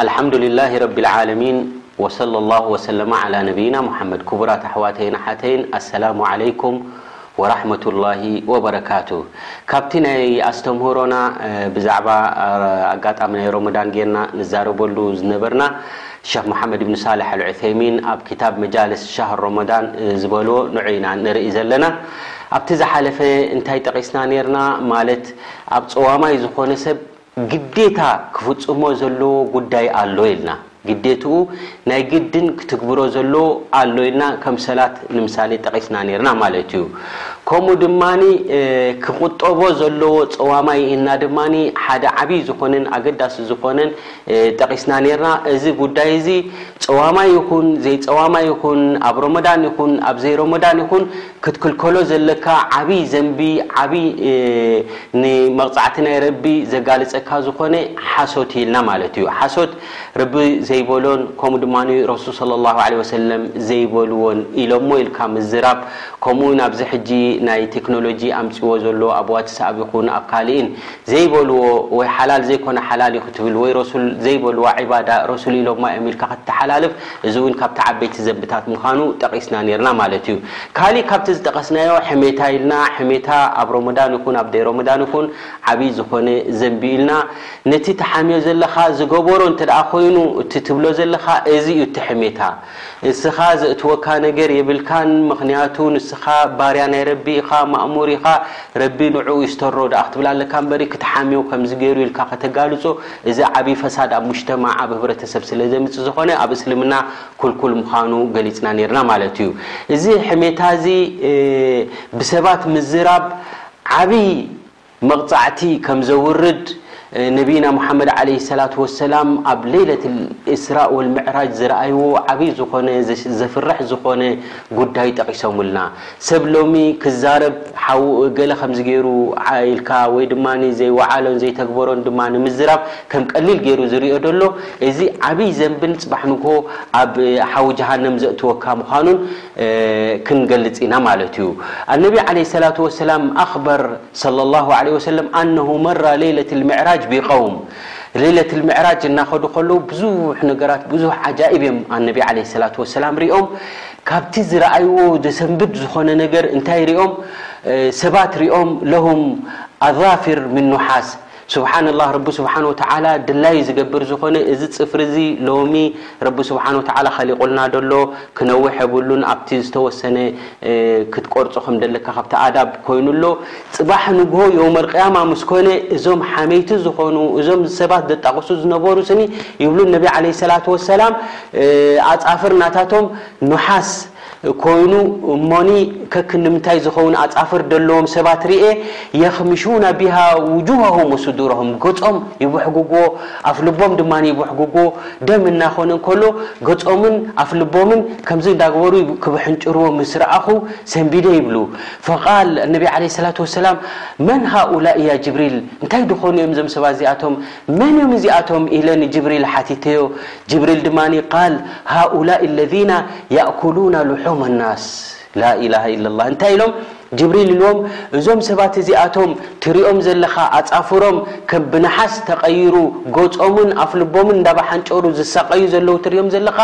ኣልሓምዱሊላሂ ረቢል ዓለሚን ወሰለሏሁ ወሰለመ ዓላ ነብይና ሙሓመድ ክቡራት ኣሕዋተይን ኣሓተይን ኣሰላሙ ዓለይኩም ወራሕመቱላሂ ወበረካቱ ካብቲ ናይ ኣስተምህሮና ብዛዕባ ኣጋጣሚ ናይ ሮሞዳን ጌርና ንዛረበሉ ዝነበርና ሸኽ ሙሓመድ ብን ሳልሕ ኣልዑሰይሚን ኣብ ክታብ መጃልስ ሻህር ሮሞዳን ዝበልዎ ንዑይ ኢና ንርኢ ዘለና ኣብቲ ዝሓለፈ እንታይ ጠቒስና ኔርና ማለት ኣብ ጸዋማይ ዝኾነ ሰብ ግዴታ ክፍጽሞ ዘለዎ ጉዳይ ኣሎ ኢልና፣ ግዴትኡ ናይ ግድን ክትግብሮ ዘለዎ ኣሎ ኢልና ከም ሰላት ንምሳሌ ጠቂስና ኔርና ማለት እዩ። ከምኡ ድማ ክቁጠቦ ዘለዎ ጸዋማይ ኢልና ድማ ሓደ ዓብይ ዝኾነን ኣገዳሲ ዝኾነን ጠቂስና ኔርና። እዚ ጉዳይ እዚ ጸዋማይ ይኹን ዘይጸዋማይ ይኹን ኣብ ሮሞዳን ይኹን ኣብ ዘይሮሞዳን ይኹን ክትክልከሎ ዘለካ ዓብይ ዘንቢ ዓብይ ንመቅጻዕቲ ናይ ረቢ ዘጋልጸካ ዝኾነ ሓሶት እዩ ኢልና ማለት እዩ ሓሶት ረቢ ዘይበሎን ከምኡ ድማ ረሱል ሰለላሁ ዓለይሂ ወሰለም ዘይበልዎን ኢሎሞ ኢልካ ምዝራብ ከምኡ ውን ኣብዚ ሕጂ ናይ ቴክኖሎጂ ኣምጺዎ ዘሎ ኣብ ዋትስኣብ ይኹን ኣብ ካልእን ዘይበልዎ ወይ ሓላል ዘይኮነ ሓላል እዩ ክትብል ወይ ረሱል ዘይበልዋ ዒባዳ ረሱል ኢሎማ እዮም ኢልካ ከተሓላልፍ እዚ እውን ካብቲ ዓበይቲ ዘንብታት ምዃኑ ጠቒስና ኔርና ማለት እዩ። ካሊእ ካብቲ ዝጠቐስናዮ ሕሜታ ኢልና ሕሜታ ኣብ ሮሞዳን ይኹን ኣብ ደይሮሞዳን ይኹን ዓብይ ዝኾነ ዘንቢ'ዩ ኢልና ነቲ ትሓምዮ ዘለኻ ዝገበሮ እንተድኣ ኮይኑ እቲ ትብሎ ዘለኻ እዚ እዩ እቲ ሕሜታ ንስኻ ዘእትወካ ነገር የብልካን ምኽንያቱ ንስኻ ባርያ ናይ ረቢ ኢኻ ማእሙር ኢኻ ረቢ ንዑኡ ይስተሮ ድኣ ክትብላ ኣለካ እምበሪ ክትሓምዮ ከምዚ ገይሩ ኢልካ ከተጋልጾ እዚ ዓቢ ፈሳድ ኣብ ሙጅተማዕ ኣብ ህብረተሰብ ስለ ዘምጽ ዝኮነ ኣብ እስልምና ኩልኩል ምካኑ ገሊጽና ኔርና ማለት እዩ እዚ ሕሜታ እዚ ብሰባት ምዝራብ ዓቢ መቅጻዕቲ ከም ዘውርድ ነብይና ሙሓመድ ዓለይሂ ሰላቱ ወሰላም ኣብ ለይለት ልእስራእ ወልምዕራጅ ዝረኣይዎ ዓቢ ዝኮነ ዘፍርሕ ዝኮነ ጉዳይ ጠቂሶምልና ሰብ ሎሚ ክዛረብ ሓው እገለ ከምዚ ገይሩ ኢልካ ወይ ድማ ዘይወዓሎን ዘይተግበሮን ድማ ንምዝራብ ከም ቀሊል ገይሩ ዝሪኦ ዘሎ እዚ ዓብይ ዘንብን ፅባሕ ንግሆ ኣብ ሓዊ ጀሃነም ዘእትወካ ምዃኑን ክንገልፅ ኢና ማለት እዩ። ኣነቢ ዓለይሂ ሰላቱ ወሰላም ኣኽበር ሰለሏሁ ዓለይሂ ወሰለም ኣነሁ መራ ለይለቲል ሚዕራጅ ቢቀውም ለይለቲል ሚዕራጅ እናኸዱ ከለዉ ብዙሕ ነገራት ብዙሕ ዓጃኢብ እዮም ኣነቢ ዓለይሂ ሰላቱ ወሰላም ሪኦም ካብቲ ዝረኣይዎ ዘሰንብድ ዝኾነ ነገር እንታይ ሪኦም ሰባት ሪኦም ለሁም ኣዛፊር ምን ኑሓስ ሱብሓነላህ ረቢ ሱብሓነሁ ወተዓላ ድላዩ ዝገብር ዝኾነ እዚ ፅፍሪ እዚ ሎሚ ረቢ ሱብሓነሁ ወተዓላ ኸሊቑልና ደሎ ክነውሕ የብሉን ኣብቲ ዝተወሰነ ክትቆርፆ ከምደለካ ካብቲ ኣዳብ ኮይኑ ኣሎ ፅባሕ ንግሆ የውመል ቂያማ ምስ ኮነ እዞም ሓመይቲ ዝኾኑ እዞም ሰባት ዘጣቕሱ ዝነበሩ ስኒ ይብሉ ነቢ ዓለይሂ ሰላቱ ወሰላም ኣጻፍር ናታቶም ኑሓስ ኮይኑ እሞኒ ከክንምታይ ዝኸውን ኣጻፍር ደለዎም ሰባት ርኤ የኽምሹና ቢሃ ውጁሀሁም ወሱዱረሁም ገጾም ይብሕጉጉዎ ኣፍልቦም ድማ ይብሕጉጉዎ ደም እናኾነ እንከሎ ገጾምን ኣፍልቦምን ከምዚ እንዳግበሩ ክብሕንጭርዎ ምስ ረኣኹ ሰንቢደ ይብሉ ፈቃል ነቢ ዓለይሂ ሰላቱ ወሰላም መን ሃኡላኢ ያ ጅብሪል እንታይ ድኾኑ እዮም እዞም ሰባት እዚኣቶም መን እዮም እዚኣቶም ኢለ ንጅብሪል ሓቲተዮ ጅብሪል ድማ ቃል ሃኡላኢ ኣለዚና ያእኩሉና ልሑም ኣናስ ላኢላሃ ኢለላህ እንታይ ኢሎም ጅብሪል ኢልዎም እዞም ሰባት እዚኣቶም ትሪኦም ዘለኻ ኣጻፍሮም ከም ብነሓስ ተቐይሩ ገጾምን ኣፍልቦምን እንዳባሓንጨሩ ዝሳቐዩ ዘለዉ ትሪኦም ዘለኻ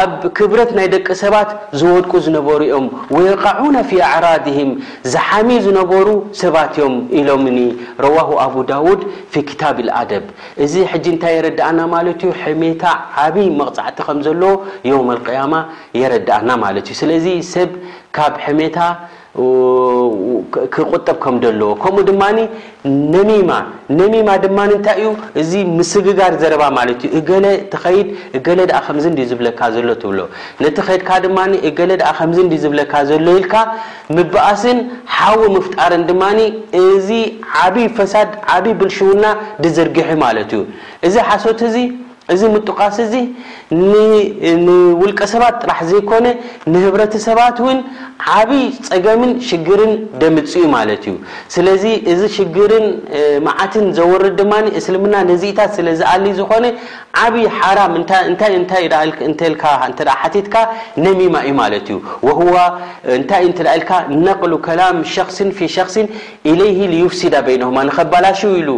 ኣብ ክብረት ናይ ደቂ ሰባት ዝወድቁ ዝነበሩ እዮም ወየቃዑነ ፊ ኣዕራድህም ዝሓምዩ ዝነበሩ ሰባት እዮም ኢሎምኒ ረዋሁ ኣቡ ዳውድ ፊ ክታብ ልኣደብ እዚ ሕጂ እንታይ የረድኣና ማለት እዩ ሕሜታ ዓቢ መቅጻዕቲ ከም ዘለዎ የውም ኣልቅያማ የረድኣና ማለት እዩ ስለዚ ሰብ ካብ ሕሜታ ክቁጠብ ከም ደለዎ ከምኡ ድማ ነሚማ ነሚማ ድማ እንታይ እዩ እዚ ምስግጋር ዘረባ ማለት እዩ እገለ ትኸይድ እገለ ደኣ ከምዚ እንዲ ዝብለካ ዘሎ ትብሎ ነቲ ከድካ ድማ እገለ ደኣ ከምዚ እንዲ ዝብለካ ዘሎ ኢልካ ምባኣስን ሓዊ ምፍጣርን ድማ እዚ ዓቢ ፈሳድ ዓቢ ብልሽውና ድዝርግሒ ማለት እዩ። እዚ ሓሶት እዚ እዚ ምጡቃስ እዚ ን ን ውልቀ ሰባት ጥራሕ ዘይኮነ ንህብረተሰባት ውን ዓቢ ጸገምን ሽግርን ደምጽእ እዩ ማለት እዩ። ስለዚ እዚ ሽግርን መዓትን ዘውርድ ድማ እስልምና ነዚኢታት ስለ ዝኣሊ ዝኾነ ዓቢ ሓራም እንታይ እንታይ እንታይ ድኣ ኢልክ እንተ ኢልካ እንተ ድኣ ሓቲትካ ነሚማ እዩ ማለት እዩ ወህዋ እንታይ እንተ ድኣ ኢልካ ነቅሉ ከላም ሸክሲን ፊ ሸክሲን ኢለይሂ ልዩፍሲዳ በይነሁማ ንኸባላሽው ኢሉ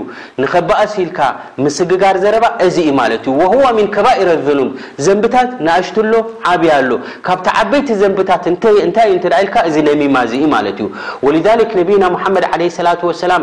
ንኸባእስ ኢልካ ምስግጋር ዘረባ እዚ እዩ ማለት እዩ ወህዋ ሚን ከባኢረ ዙኑብ ዘንብታት ንኣሽቱ ኣሎ ዓቢ ኣሎ ካብቲ ዓበይቲ ዘንብታት እንተ እንታይ እንተ ድኣ ኢልካ እዚ ነሚማ እዚ እዩ ማለት እዩ ወሊዛሊክ ነብይና ሙሓመድ ዓለይሂ ሰላቱ ወሰላም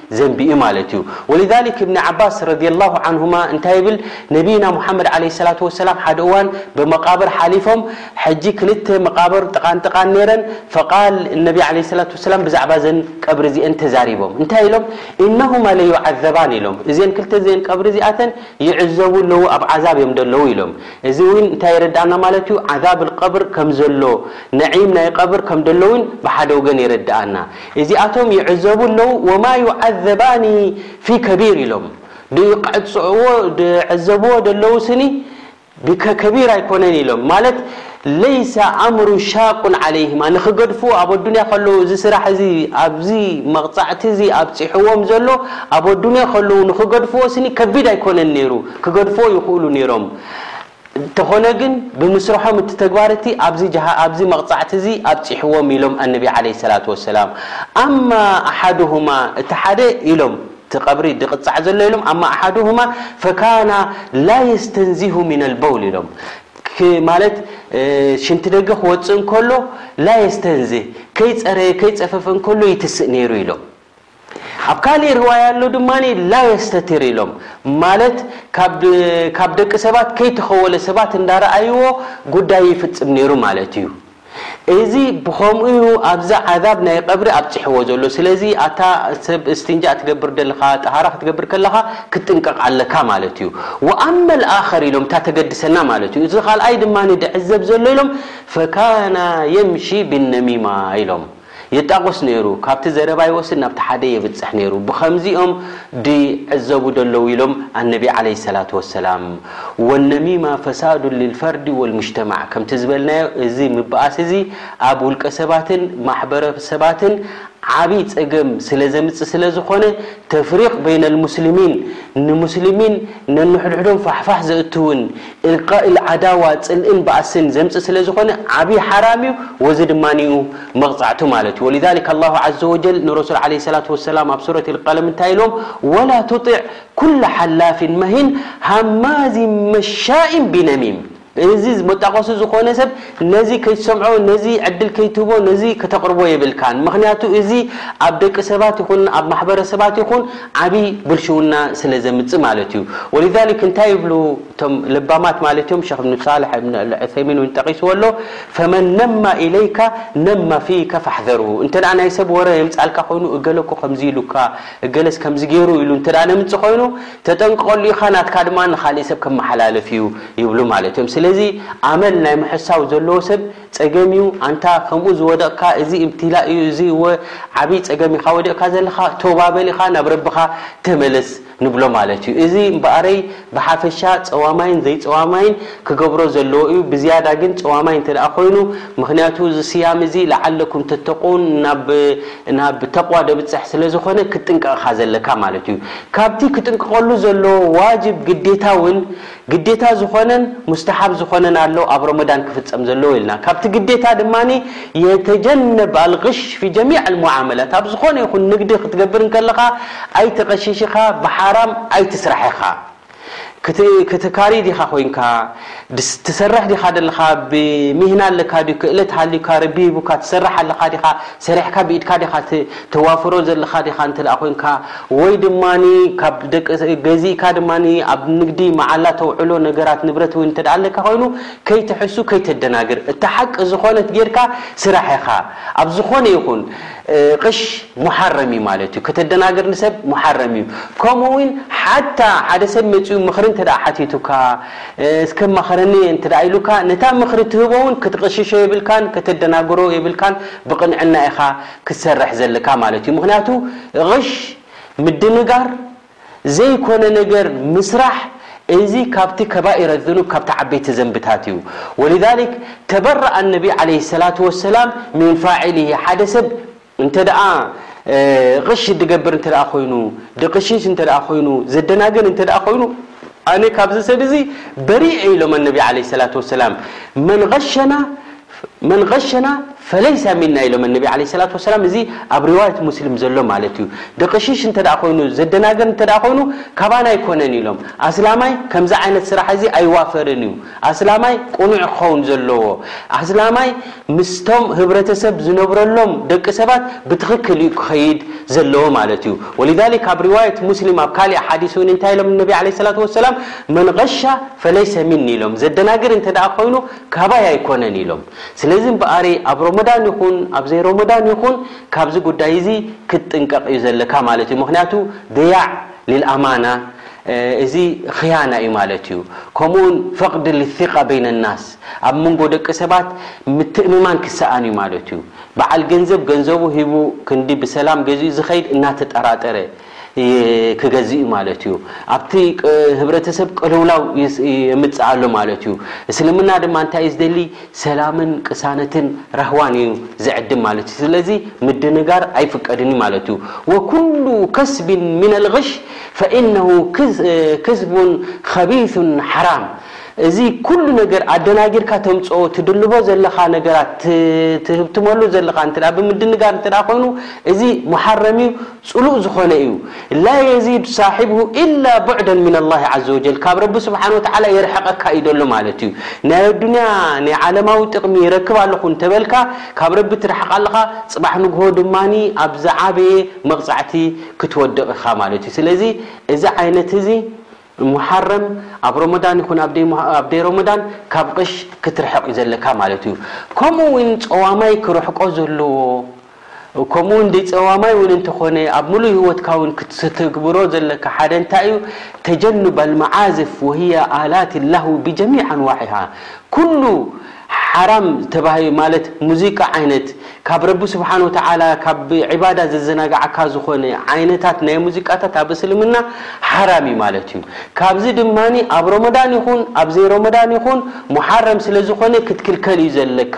ዘንቢ እዩ ማለት እዩ ወሊዛሊክ እብኒ ዓባስ ረዲየላሁ ዓንሁማ እንታይ ይብል ነቢይና ሙሓመድ ዓለይሂ ሰላቱ ወሰላም ሓደ እዋን ብመቓብር ሓሊፎም ሕጂ ክልተ መቓብር ጥቓን ጥቓን ነይረን ፈቃል እነቢ ዓለይሂ ሰላቱ ወሰላም ብዛዕባ እዘን ቀብሪ እዚኤን ተዛሪቦም እንታይ ኢሎም ኢነሁማ ለዩዓዘባን ኢሎም እዘን ክልተ እዘን ቀብሪ እዚኣተን ይዕዘቡ ኣለዉ ኣብ ዓዛብ እዮም ደለዉ ኢሎም እዚ እውን እንታይ የረድኣና ማለት እዩ ዓዛብ ልቀብር ከም ዘሎ ነዒም ናይ ቀብር ከም ደሎ እውን ብሓደ ወገን የረድኣና እዚኣቶም ይዕዘቡ ኣለዉ ወማ ዩዓዘባኒ ፊ ከቢር ኢሎም ድቀዕጽዕዎ ድዕዘብዎ ደለዉ ስኒ ብከከቢር ኣይኮነን ኢሎም ማለት ለይሰ ኣምሩ ሻቁን ዓለይህማ ንክገድፍዎ ኣብ ኣዱንያ ከለዉ እዚ ስራሕ እዚ ኣብዚ መቕጻዕቲ እዚ ኣብጺሕዎም ዘሎ ኣብ ኣዱንያ ከለዉ ንክገድፍዎ ስኒ ከቢድ ኣይኮነን ነይሩ ክገድፍዎ ይኽእሉ ነይሮም እንተኾነ ግን ብምስርሖም እቲ ተግባር እቲ ኣብዚ ጀሃ ኣብዚ መቕጻዕቲ እዚ ኣብጺሕዎም ኢሎም ኣነቢ ዓለይሂ ሰላቱ ወሰላም። ኣማ ኣሓዱሁማ እቲ ሓደ ኢሎም እቲ ቀብሪ ድቕጻዕ ዘሎ ኢሎም ኣማ ኣሓዱሁማ ፈካና ላ የስተንዚሁ ሚነል በውል ኢሎም ክ ማለት ሽንቲ ደገ ክወጽእ እንከሎ ላ የስተንዝህ ከይጸረየ ከይጸፈፈ እንከሎ ይትስእ ነይሩ ኢሎም። ኣብ ካሊእ ርዋያ ኣሎ ድማ ላ የስተቲር ኢሎም ማለት ካብ ደቂ ሰባት ከይተኸወለ ሰባት እንዳረኣይዎ ጉዳዩ ይፍፅም ነይሩ ማለት እዩ። እዚ ብኸምኡ እዩ ኣብዚ ዓዛብ ናይ ቐብሪ ኣብፂሕዎ ዘሎ። ስለዚ ኣታ ሰብ እስትንጃእ ትገብር ደለኻ ጠሃራ ክትገብር ከለኻ ክትጥንቀቕ ኣለካ ማለት እዩ። ወኣመ ልኣኸር ኢሎም እታ ተገድሰና ማለት እዩ። እዚ ኻልኣይ ድማ ድዕዘብ ዘሎ ኢሎም ፈካና የምሺ ቢነሚማ ኢሎም። ይጣቖስ ነይሩ ካብቲ ዘረባ ይወስድ ናብቲ ሓደ የብጽሕ ነይሩ ብኸምዚ ኦም ድዕዘቡ ደለዉ ኢሎም ኣነቢ ዓለይሂ ሰላቱ ወሰላም ወነሚማ ፈሳዱን ሊልፈርዲ ወልሙጅተማዕ ከምቲ ዝበልናዮ እዚ ምብኣስ እዚ ኣብ ውልቀ ሰባትን ማሕበረ ሰባትን ዓቢ ጸገም ስለ ዘምጽእ ስለ ዝኾነ ተፍሪቕ በይነል ሙስሊሚን ንሙስሊሚን ነንሕድሕዶም ፋሕፋሕ ዘእትውን ኢልቃእ ኢል ዓዳዋ ጽልእን ባእስን ዘምጽእ ስለዝኾነ ዓቢ ሓራም እዩ ወዚ ድማ እዩ መቕጻዕቱ ማለት እዩ ወሊዛሊክ ኣላሁ ዓዘ ወጀል ንረሱል ዓለይሂ ሰላቱ ወሰላም ኣብ ሱረቲል ቀለም እንታይ ኢሎም ወላ ቱጢዕ ኩለ ሓላፊን መሂን ሃማዚን መሻኢን ቢነሚም እዚ መጣቐሱ ዝኾነ ሰብ ነዚ ከይትሰምዖ ነዚ ዕድል ከይትህቦ ነዚ ከተቕርቦ የብልካን ምኽንያቱ እዚ ኣብ ደቂ ሰባት ይኹን ኣብ ማሕበረሰባት ይኹን ዓቢ ብልሽውና ስለ ዘምጽእ ማለት እዩ ወሊዛሊክ እንታይ ይብሉ እቶም ለባማት ማለት እዮም ሸኽ እብኑ ሳልሕ እብን ዑሰይሚን ውን ጠቒስዎ ኣሎ ፈመን ነማ ኢለይካ ነማ ፊከ ፋሕዘርሁ እንተ ናይ ሰብ ወረ የምጻልካ ኮይኑ እገለ እኮ ከምዚ ኢሉካ እገለስ ከምዚ ጌሩ ኢሉ እንተ ነምጽእ ኮይኑ ተጠንቅቐሉ ኢኻ ናትካ ድማ ንኻሊእ ሰብ ከመሓላልፍ እዩ ይብሉ ማለት እዮም ስለዚ ኣመል ናይ ምሕሳው ዘለዎ ሰብ ጸገም እዩ ኣንታ ከምኡ ዝወደቕካ እዚ እብትላ እዩ እዚ እወ ዓብይ ጸገም ኢኻ ወዲቕካ ዘለኻ ቶባ በል ኢኻ ናብ ረብኻ ተመለስ ንብሎ ማለት እዩ እዚ እምበኣረይ ብሓፈሻ ጸዋማይን ዘይጸዋማይን ክገብሮ ዘለዎ እዩ ብዝያዳ ግን ጸዋማይ እንተ ኮይኑ ምኽንያቱ እዚ ስያም እዚ ለዓለኩም ተተቁን ናብ ናብ ተቕዋ ደብጽሕ ስለ ዝኾነ ክትጥንቀቕኻ ዘለካ ማለት እዩ ካብቲ ክጥንቅቐሉ ዘለዎ ዋጅብ፣ ግዴታ፣ ውን ግዴታ ዝኾነን ሙስተሓብ ዝኾነን ኣሎ ኣብ ሮሞዳን ክፍጸም ዘለዎ ኢልና። ካብቲ ግዴታ ድማ የተጀነብ ኣልግሽ ፊ ጀሚዕ ኣልሙዓመላት ኣብ ዝኾነ ይኹን ንግዲ ክትገብር እንከለኻ ኣይትቐሽሽ ኢኻ፣ ብሓራም ኣይትስራሕ ኢኻ። ክትካሪ ዲካ ኮይንካ ድስ ትሰርሕ ዲካ ደለካ ብሚህና ኣለካ ዲዩ ክእለት ሃልዩካ ረቢ ሂቡካ ትሰርሕ ኣለካ ዲካ ሰሪሕካ ብኢድካ ዲካ ተዋፍሮ ዘለካ ዲካ እንተ ኮይንካ ወይ ድማ ካብ ደቂ ገዚእካ ድማ ኣብ ንግዲ መዓላ ተውዕሎ ነገራት ንብረት ወይ እንተ ኣለካ ኮይኑ ከይትሕሱ ከይተደናግር እታ ሓቂ ዝኮነት ጌርካ ስራሕ ኢካ ኣብ ዝኮነ ይኩን ቕሽ ሙሓረም እዩ ማለት እዩ ከተደናግር ንሰብ ሙሓረም እዩ ከምኡ ውን ሓታ ሓደ ሰብ መጺኡ ምኽሪ እንተ ሓቲቱካ እስከ ኣማኽረኒ እንተ ኢሉካ ነታ ምኽሪ ትህቦ ውን ክትቕሽሾ የብልካን ከተደናግሮ የብልካን ብቕንዕና ኢኻ ክትሰርሕ ዘለካ ማለት እዩ ምኽንያቱ ቕሽ ምድንጋር ዘይኮነ ነገር ምስራሕ እዚ ካብቲ ከባኢረ ዙኑብ ካብቲ ዓበይቲ ዘንብታት እዩ ወሊዛሊክ ተበረኣ ነቢ ዓለይሂ ሰላቱ ወሰላም ሚን ፋዒሊሂ ሓደ ሰብ እንተ ደኣ ቕሺ ድገብር እንተ ደኣ ኮይኑ ድቕሽሽ እንተ ደኣ ኮይኑ ዘደናግር እንተ ደኣ ኮይኑ ኣነ ካብዚ ሰብ እዚ በሪእ እየ ኢሎም ኣነቢ ዓለይሂ ሰላቱ ወሰላም መን ቐሸና መን ገሸና ፈለይሳ ሚና ኢሎም ኣነቢ ዓለይሂ ሰላቱ ወሰላም እዚ ኣብ ሪዋየት ሙስሊም ዘሎ ማለት እዩ ደቅሺሽ እንተ ኮይኑ ዘደናግር እንተ ኮይኑ ካባና ኣይኮነን ኢሎም ኣስላማይ ከምዚ ዓይነት ስራሕ እዚ ኣይዋፈርን እዩ ኣስላማይ ቁኑዕ ክኸውን ዘለዎ ኣስላማይ ምስቶም ህብረተሰብ ዝነብረሎም ደቂ ሰባት ብትኽክል እዩ ክኸይድ ዘለዎ ማለት እዩ ወሊዛሊክ ኣብ ሪዋየት ሙስሊም ኣብ ካሊእ ሓዲስ እውን እንታይ ኢሎም ኣነቢ ዓለይሂ ሰላቱ ወሰላም መን ገሻ ፈለይሰ ሚኒ ኢሎም ዘደናግር እንተ ኮይኑ ካባይ ኣይኮነን ኢሎም። ስለዚ እምበኣርይ ኣብ ሮሞዳን ይኹን ኣብ ዘይሮሞዳን ይኹን ካብዚ ጉዳይ እዚ ክትጥንቀቕ እዩ ዘለካ ማለት እዩ። ምኽንያቱ ድያዕ ልልኣማና እዚ ኽያና እዩ ማለት እዩ። ከምኡውን ፈቕድ ልሲቃ በይነ ናስ ኣብ ምንጎ ደቂ ሰባት ምትእምማን ክሰኣን እዩ ማለት እዩ። በዓል ገንዘብ ገንዘቡ ሂቡ ክንዲ ብሰላም ገዚኡ ዝኸይድ እናተጠራጠረ፣ ክገዝእ እዩ ማለት እዩ። ኣብቲ ህብረተሰብ ቅልውላው የምጽእ ኣሎ ማለት እዩ። እስልምና ድማ እንታይ እዩ ዝደሊ? ሰላምን ቅሳነትን ራህዋን እዩ ዝዕድም ማለት እዩ። ስለዚ ምድንጋር ኣይፍቀድን እዩ ማለት እዩ። ወኩሉ ከስቢን ሚነል ግሽ ፈኢነሁ ክዝቡን ኸቢሱን ሓራም እዚ ኩሉ ነገር ኣደናጊርካ ተምጽኦ ትድልቦ ዘለኻ ነገራት ትህብትመሉ ዘለኻ እንተ ብምድንጋር እንተ ኮይኑ እዚ ሙሓረም እዩ ጽሉእ ዝኾነ እዩ። ላ የዚድ ሳሒብሁ ኢላ ቡዕደን ሚን ኣላሂ ዓዘ ወጀል ካብ ረቢ ስብሓን ወተዓላ የርሕቐካ እዩ ዘሎ ማለት እዩ። ናይ ኣዱንያ ናይ ዓለማዊ ጥቕሚ ይረክብ ኣለኹ እንተበልካ ካብ ረቢ ትርሕቕ ኣለኻ ጽባሕ ንግሆ ድማ ኣብ ዝዓበየ መቕጻዕቲ ክትወድቕ ኢኻ ማለት እዩ። ስለዚ እዚ ዓይነት እዚ ሙሓረም ኣብ ሮሞዳን ይኹን ኣብ ደይ ሮሞዳን ካብ ቕሽ ክትርሕቕ እዩ ዘለካ ማለት እዩ። ከምኡ እውን ጸዋማይ ክርሕቆ ዘለዎ ከምኡውን ደይጸዋማይ እውን እንተኾነ ኣብ ምሉእ ህይወትካ እውን ክትተግብሮ ዘለካ ሓደ እንታይ እዩ ተጀኑብ ኣልመዓዝፍ ወህያ ኣላት ላሁ ብጀሚዕ ኣንዋዕሃ ኩሉ ሓራም ዝተባህዩ ማለት ሙዚቃ ዓይነት ካብ ረቢ ስብሓን ወተዓላ ካብ ዕባዳ ዘዘናግዓካ ዝኾነ ዓይነታት ናይ ሙዚቃታት ኣብ እስልምና ሓራም እዩ ማለት እዩ ካብዚ ድማ ኣብ ሮመዳን ይኹን ኣብ ዘይሮመዳን ይኹን ሙሓረም ስለ ዝኾነ ክትክልከል እዩ ዘለካ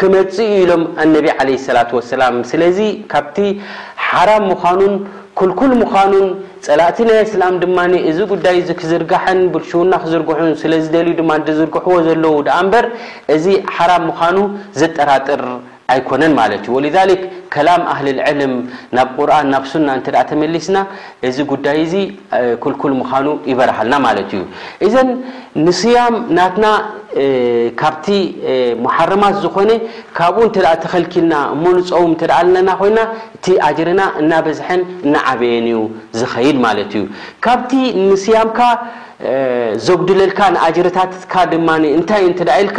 ክመጽእ እዩ ኢሎም ኣነቢ ዓለይሂ ሰላቱ ወሰላም። ስለዚ ካብቲ ሓራም ምዃኑን ክልኩል ምዃኑን ጸላእቲ ናይ እስላም ድማ እዚ ጉዳይ እዚ ክዝርጋሕን ብልሽውና ክዝርግሑን ስለ ዝደልዩ ድማ ዝዝርግሕዎ ዘለዉ ደኣ እምበር እዚ ሓራም ምዃኑ ዘጠራጥር ኣይኮነን ማለት እዩ። ወሊዛሊክ ከላም ኣህሊል ዕልም ናብ ቁርኣን ናብ ሱና እንተደኣ ተመሊስና እዚ ጉዳይ እዚ ክልኩል ምዃኑ ይበርሃልና ማለት እዩ። እዘን ንስያም ናትና ካብቲ ሙሓረማት ዝኾነ ካብኡ እንተ ተኸልኪልና እሞ ንፀውም እንተ ኣለና ኮይና እቲ ኣጅርና እናበዝሐን እናዓበየን እዩ ዝኸይድ ማለት እዩ። ካብቲ ንስያምካ ዘጉድለልካ ንኣጅርታትካ ድማ እንታይ እንተ ኢልካ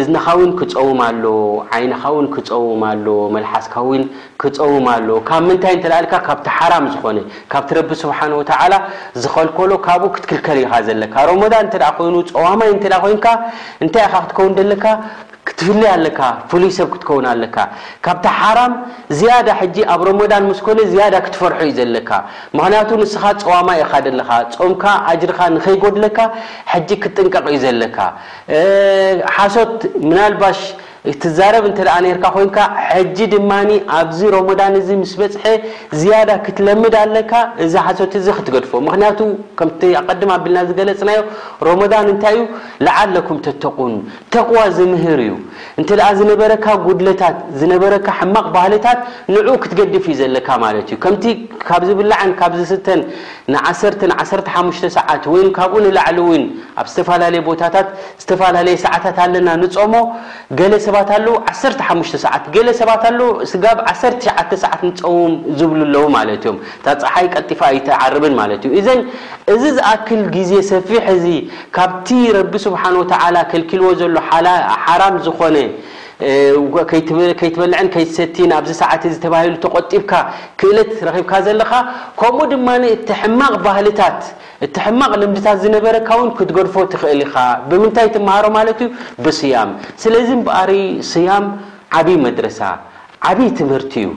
እዝንኻ ውን ክጸውም ኣሎዎ፣ ዓይንኻ ውን ክጸውም ኣሎዎ፣ መልሓስካ ውን ክጸውም ኣሎዎ። ካብ ምንታይ እንተ ኣልካ ካብቲ ሓራም ዝኾነ፣ ካብቲ ረቢ ስብሓነሁ ወተዓላ ዝኸልከሎ ካብኡ ክትክልከል ኢኻ ዘለካ። ሮሞዳን እንተ ኮይኑ፣ ጸዋማይ እንተ ኮይንካ፣ እንታይ ኢኻ ክትከውን ዘለካ፣ ክትፍለ ኣለካ፣ ፍሉይ ሰብ ክትከውን ኣለካ። ካብቲ ሓራም ዝያዳ ሕጂ ኣብ ሮሞዳን ምስ ኮነ ዝያዳ ክትፈርሖ እዩ ዘለካ። ምኽንያቱ ንስኻ ጸዋማይ ኢኻ ዘለኻ፣ ጾምካ ኣጅርኻ ንኸይጎድለካ ሕጂ ክትጥንቀቕ እዩ ዘለካ። ሓሶት ምናልባሽ ትዛረብ እንተ ኔርካ ኮንካ ሕጂ ድማ ኣብዚ ሮሞዳን እዚ ምስ በጽሐ ዝያዳ ክትለምድ ኣለካ እዚ ሓሶት እዚ ክትገድፎ ምኽንያቱ ከምቲ ኣቀድም ኣቢልና ዝገለጽናዮ ሮሞዳን እንታይ እዩ ለዓለኩም ተተቁን ተቅዋ ዝምህር እዩ እንተ ዝነበረካ ጉድለታት ዝነበረካ ሕማቅ ባህልታት ንዑ ክትገድፍ እዩ ዘለካ ማለት እዩ ከምቲ ካብ ዝብላዕን ካብ ዝስተን ንዓሰርተ ን ዓሰርተ ሓሙሽተ ሰዓት ወይም ካብኡ ንላዕሊ እውን ኣብ ዝተፈላለየ ቦታታት ዝተፈላለየ ሰዓታት ኣለና ንጾሞ ገለ ሰባት ኣለዉ ዓሰርተ ሓሙሽተ ሰዓት ገለ ሰባት ኣለዉ ስጋብ ዓሰርተ ትሽዓተ ሰዓት ንጸውም ዝብሉ ኣለዉ ማለት እዮም እታ ጸሓይ ቀልጢፋ ኣይትዓርብን ማለት እዩ እዘን እዚ ዝኣክል ግዜ ሰፊሕ እዚ ካብቲ ረቢ ስብሓን ወተዓላ ከልኪልዎ ዘሎ ሓላ ሓራም ዝኾነ ከይትበልዕን ከይትሰቲን ኣብዚ ሰዓት እዚ ተባሂሉ ተቆጢብካ ክእለት ረኺብካ ዘለኻ ከምኡ ድማ እቲ ሕማቕ ባህልታት እቲ ሕማቕ ልምድታት ዝነበረካ እውን ክትገድፎ ትኽእል ኢኻ ብምንታይ ትመሃሮ ማለት እዩ ብስያም ስለዚ እምበኣር ስያም ዓብይ መድረሳ ዓብይ ትምህርቲ እዩ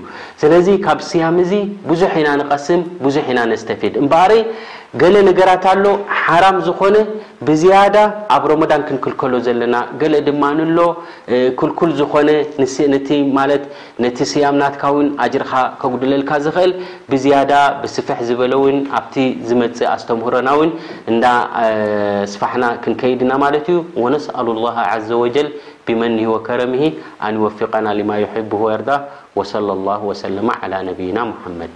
ስለዚ ካብ ስያም እዚ ብዙሕ ኢና ንቐስም ብዙሕ ኢና ነስተፊድ እምበኣር ገለ ነገራት ኣሎ ሓራም ዝኾነ ብዝያዳ ኣብ ሮሞዳን ክንክልከሎ ዘለና ገለ ድማ ኣሎ ክልኩል ዝኾነ ንቲ ማለት ነቲ ስያም ናትካ ውን ኣጅርካ ከጉድለልካ ዝኽእል ብዝያዳ ብስፍሕ ዝበለ ውን ኣብቲ ዝመጽእ ኣስተምህሮና ውን እንዳ ኣስፋሕና ክንከይድ ኢና ማለት እዩ ወነስኣሉ ላህ ዓዘወጀል ቢመኒሂ ወከረሚሂ ኣን ይወፊቀና ሊማ ዩሒቡሁ ወየርዳህ ወሰለ ላሁ ወሰለመ ዓላ ነቢይና ሙሓመድ።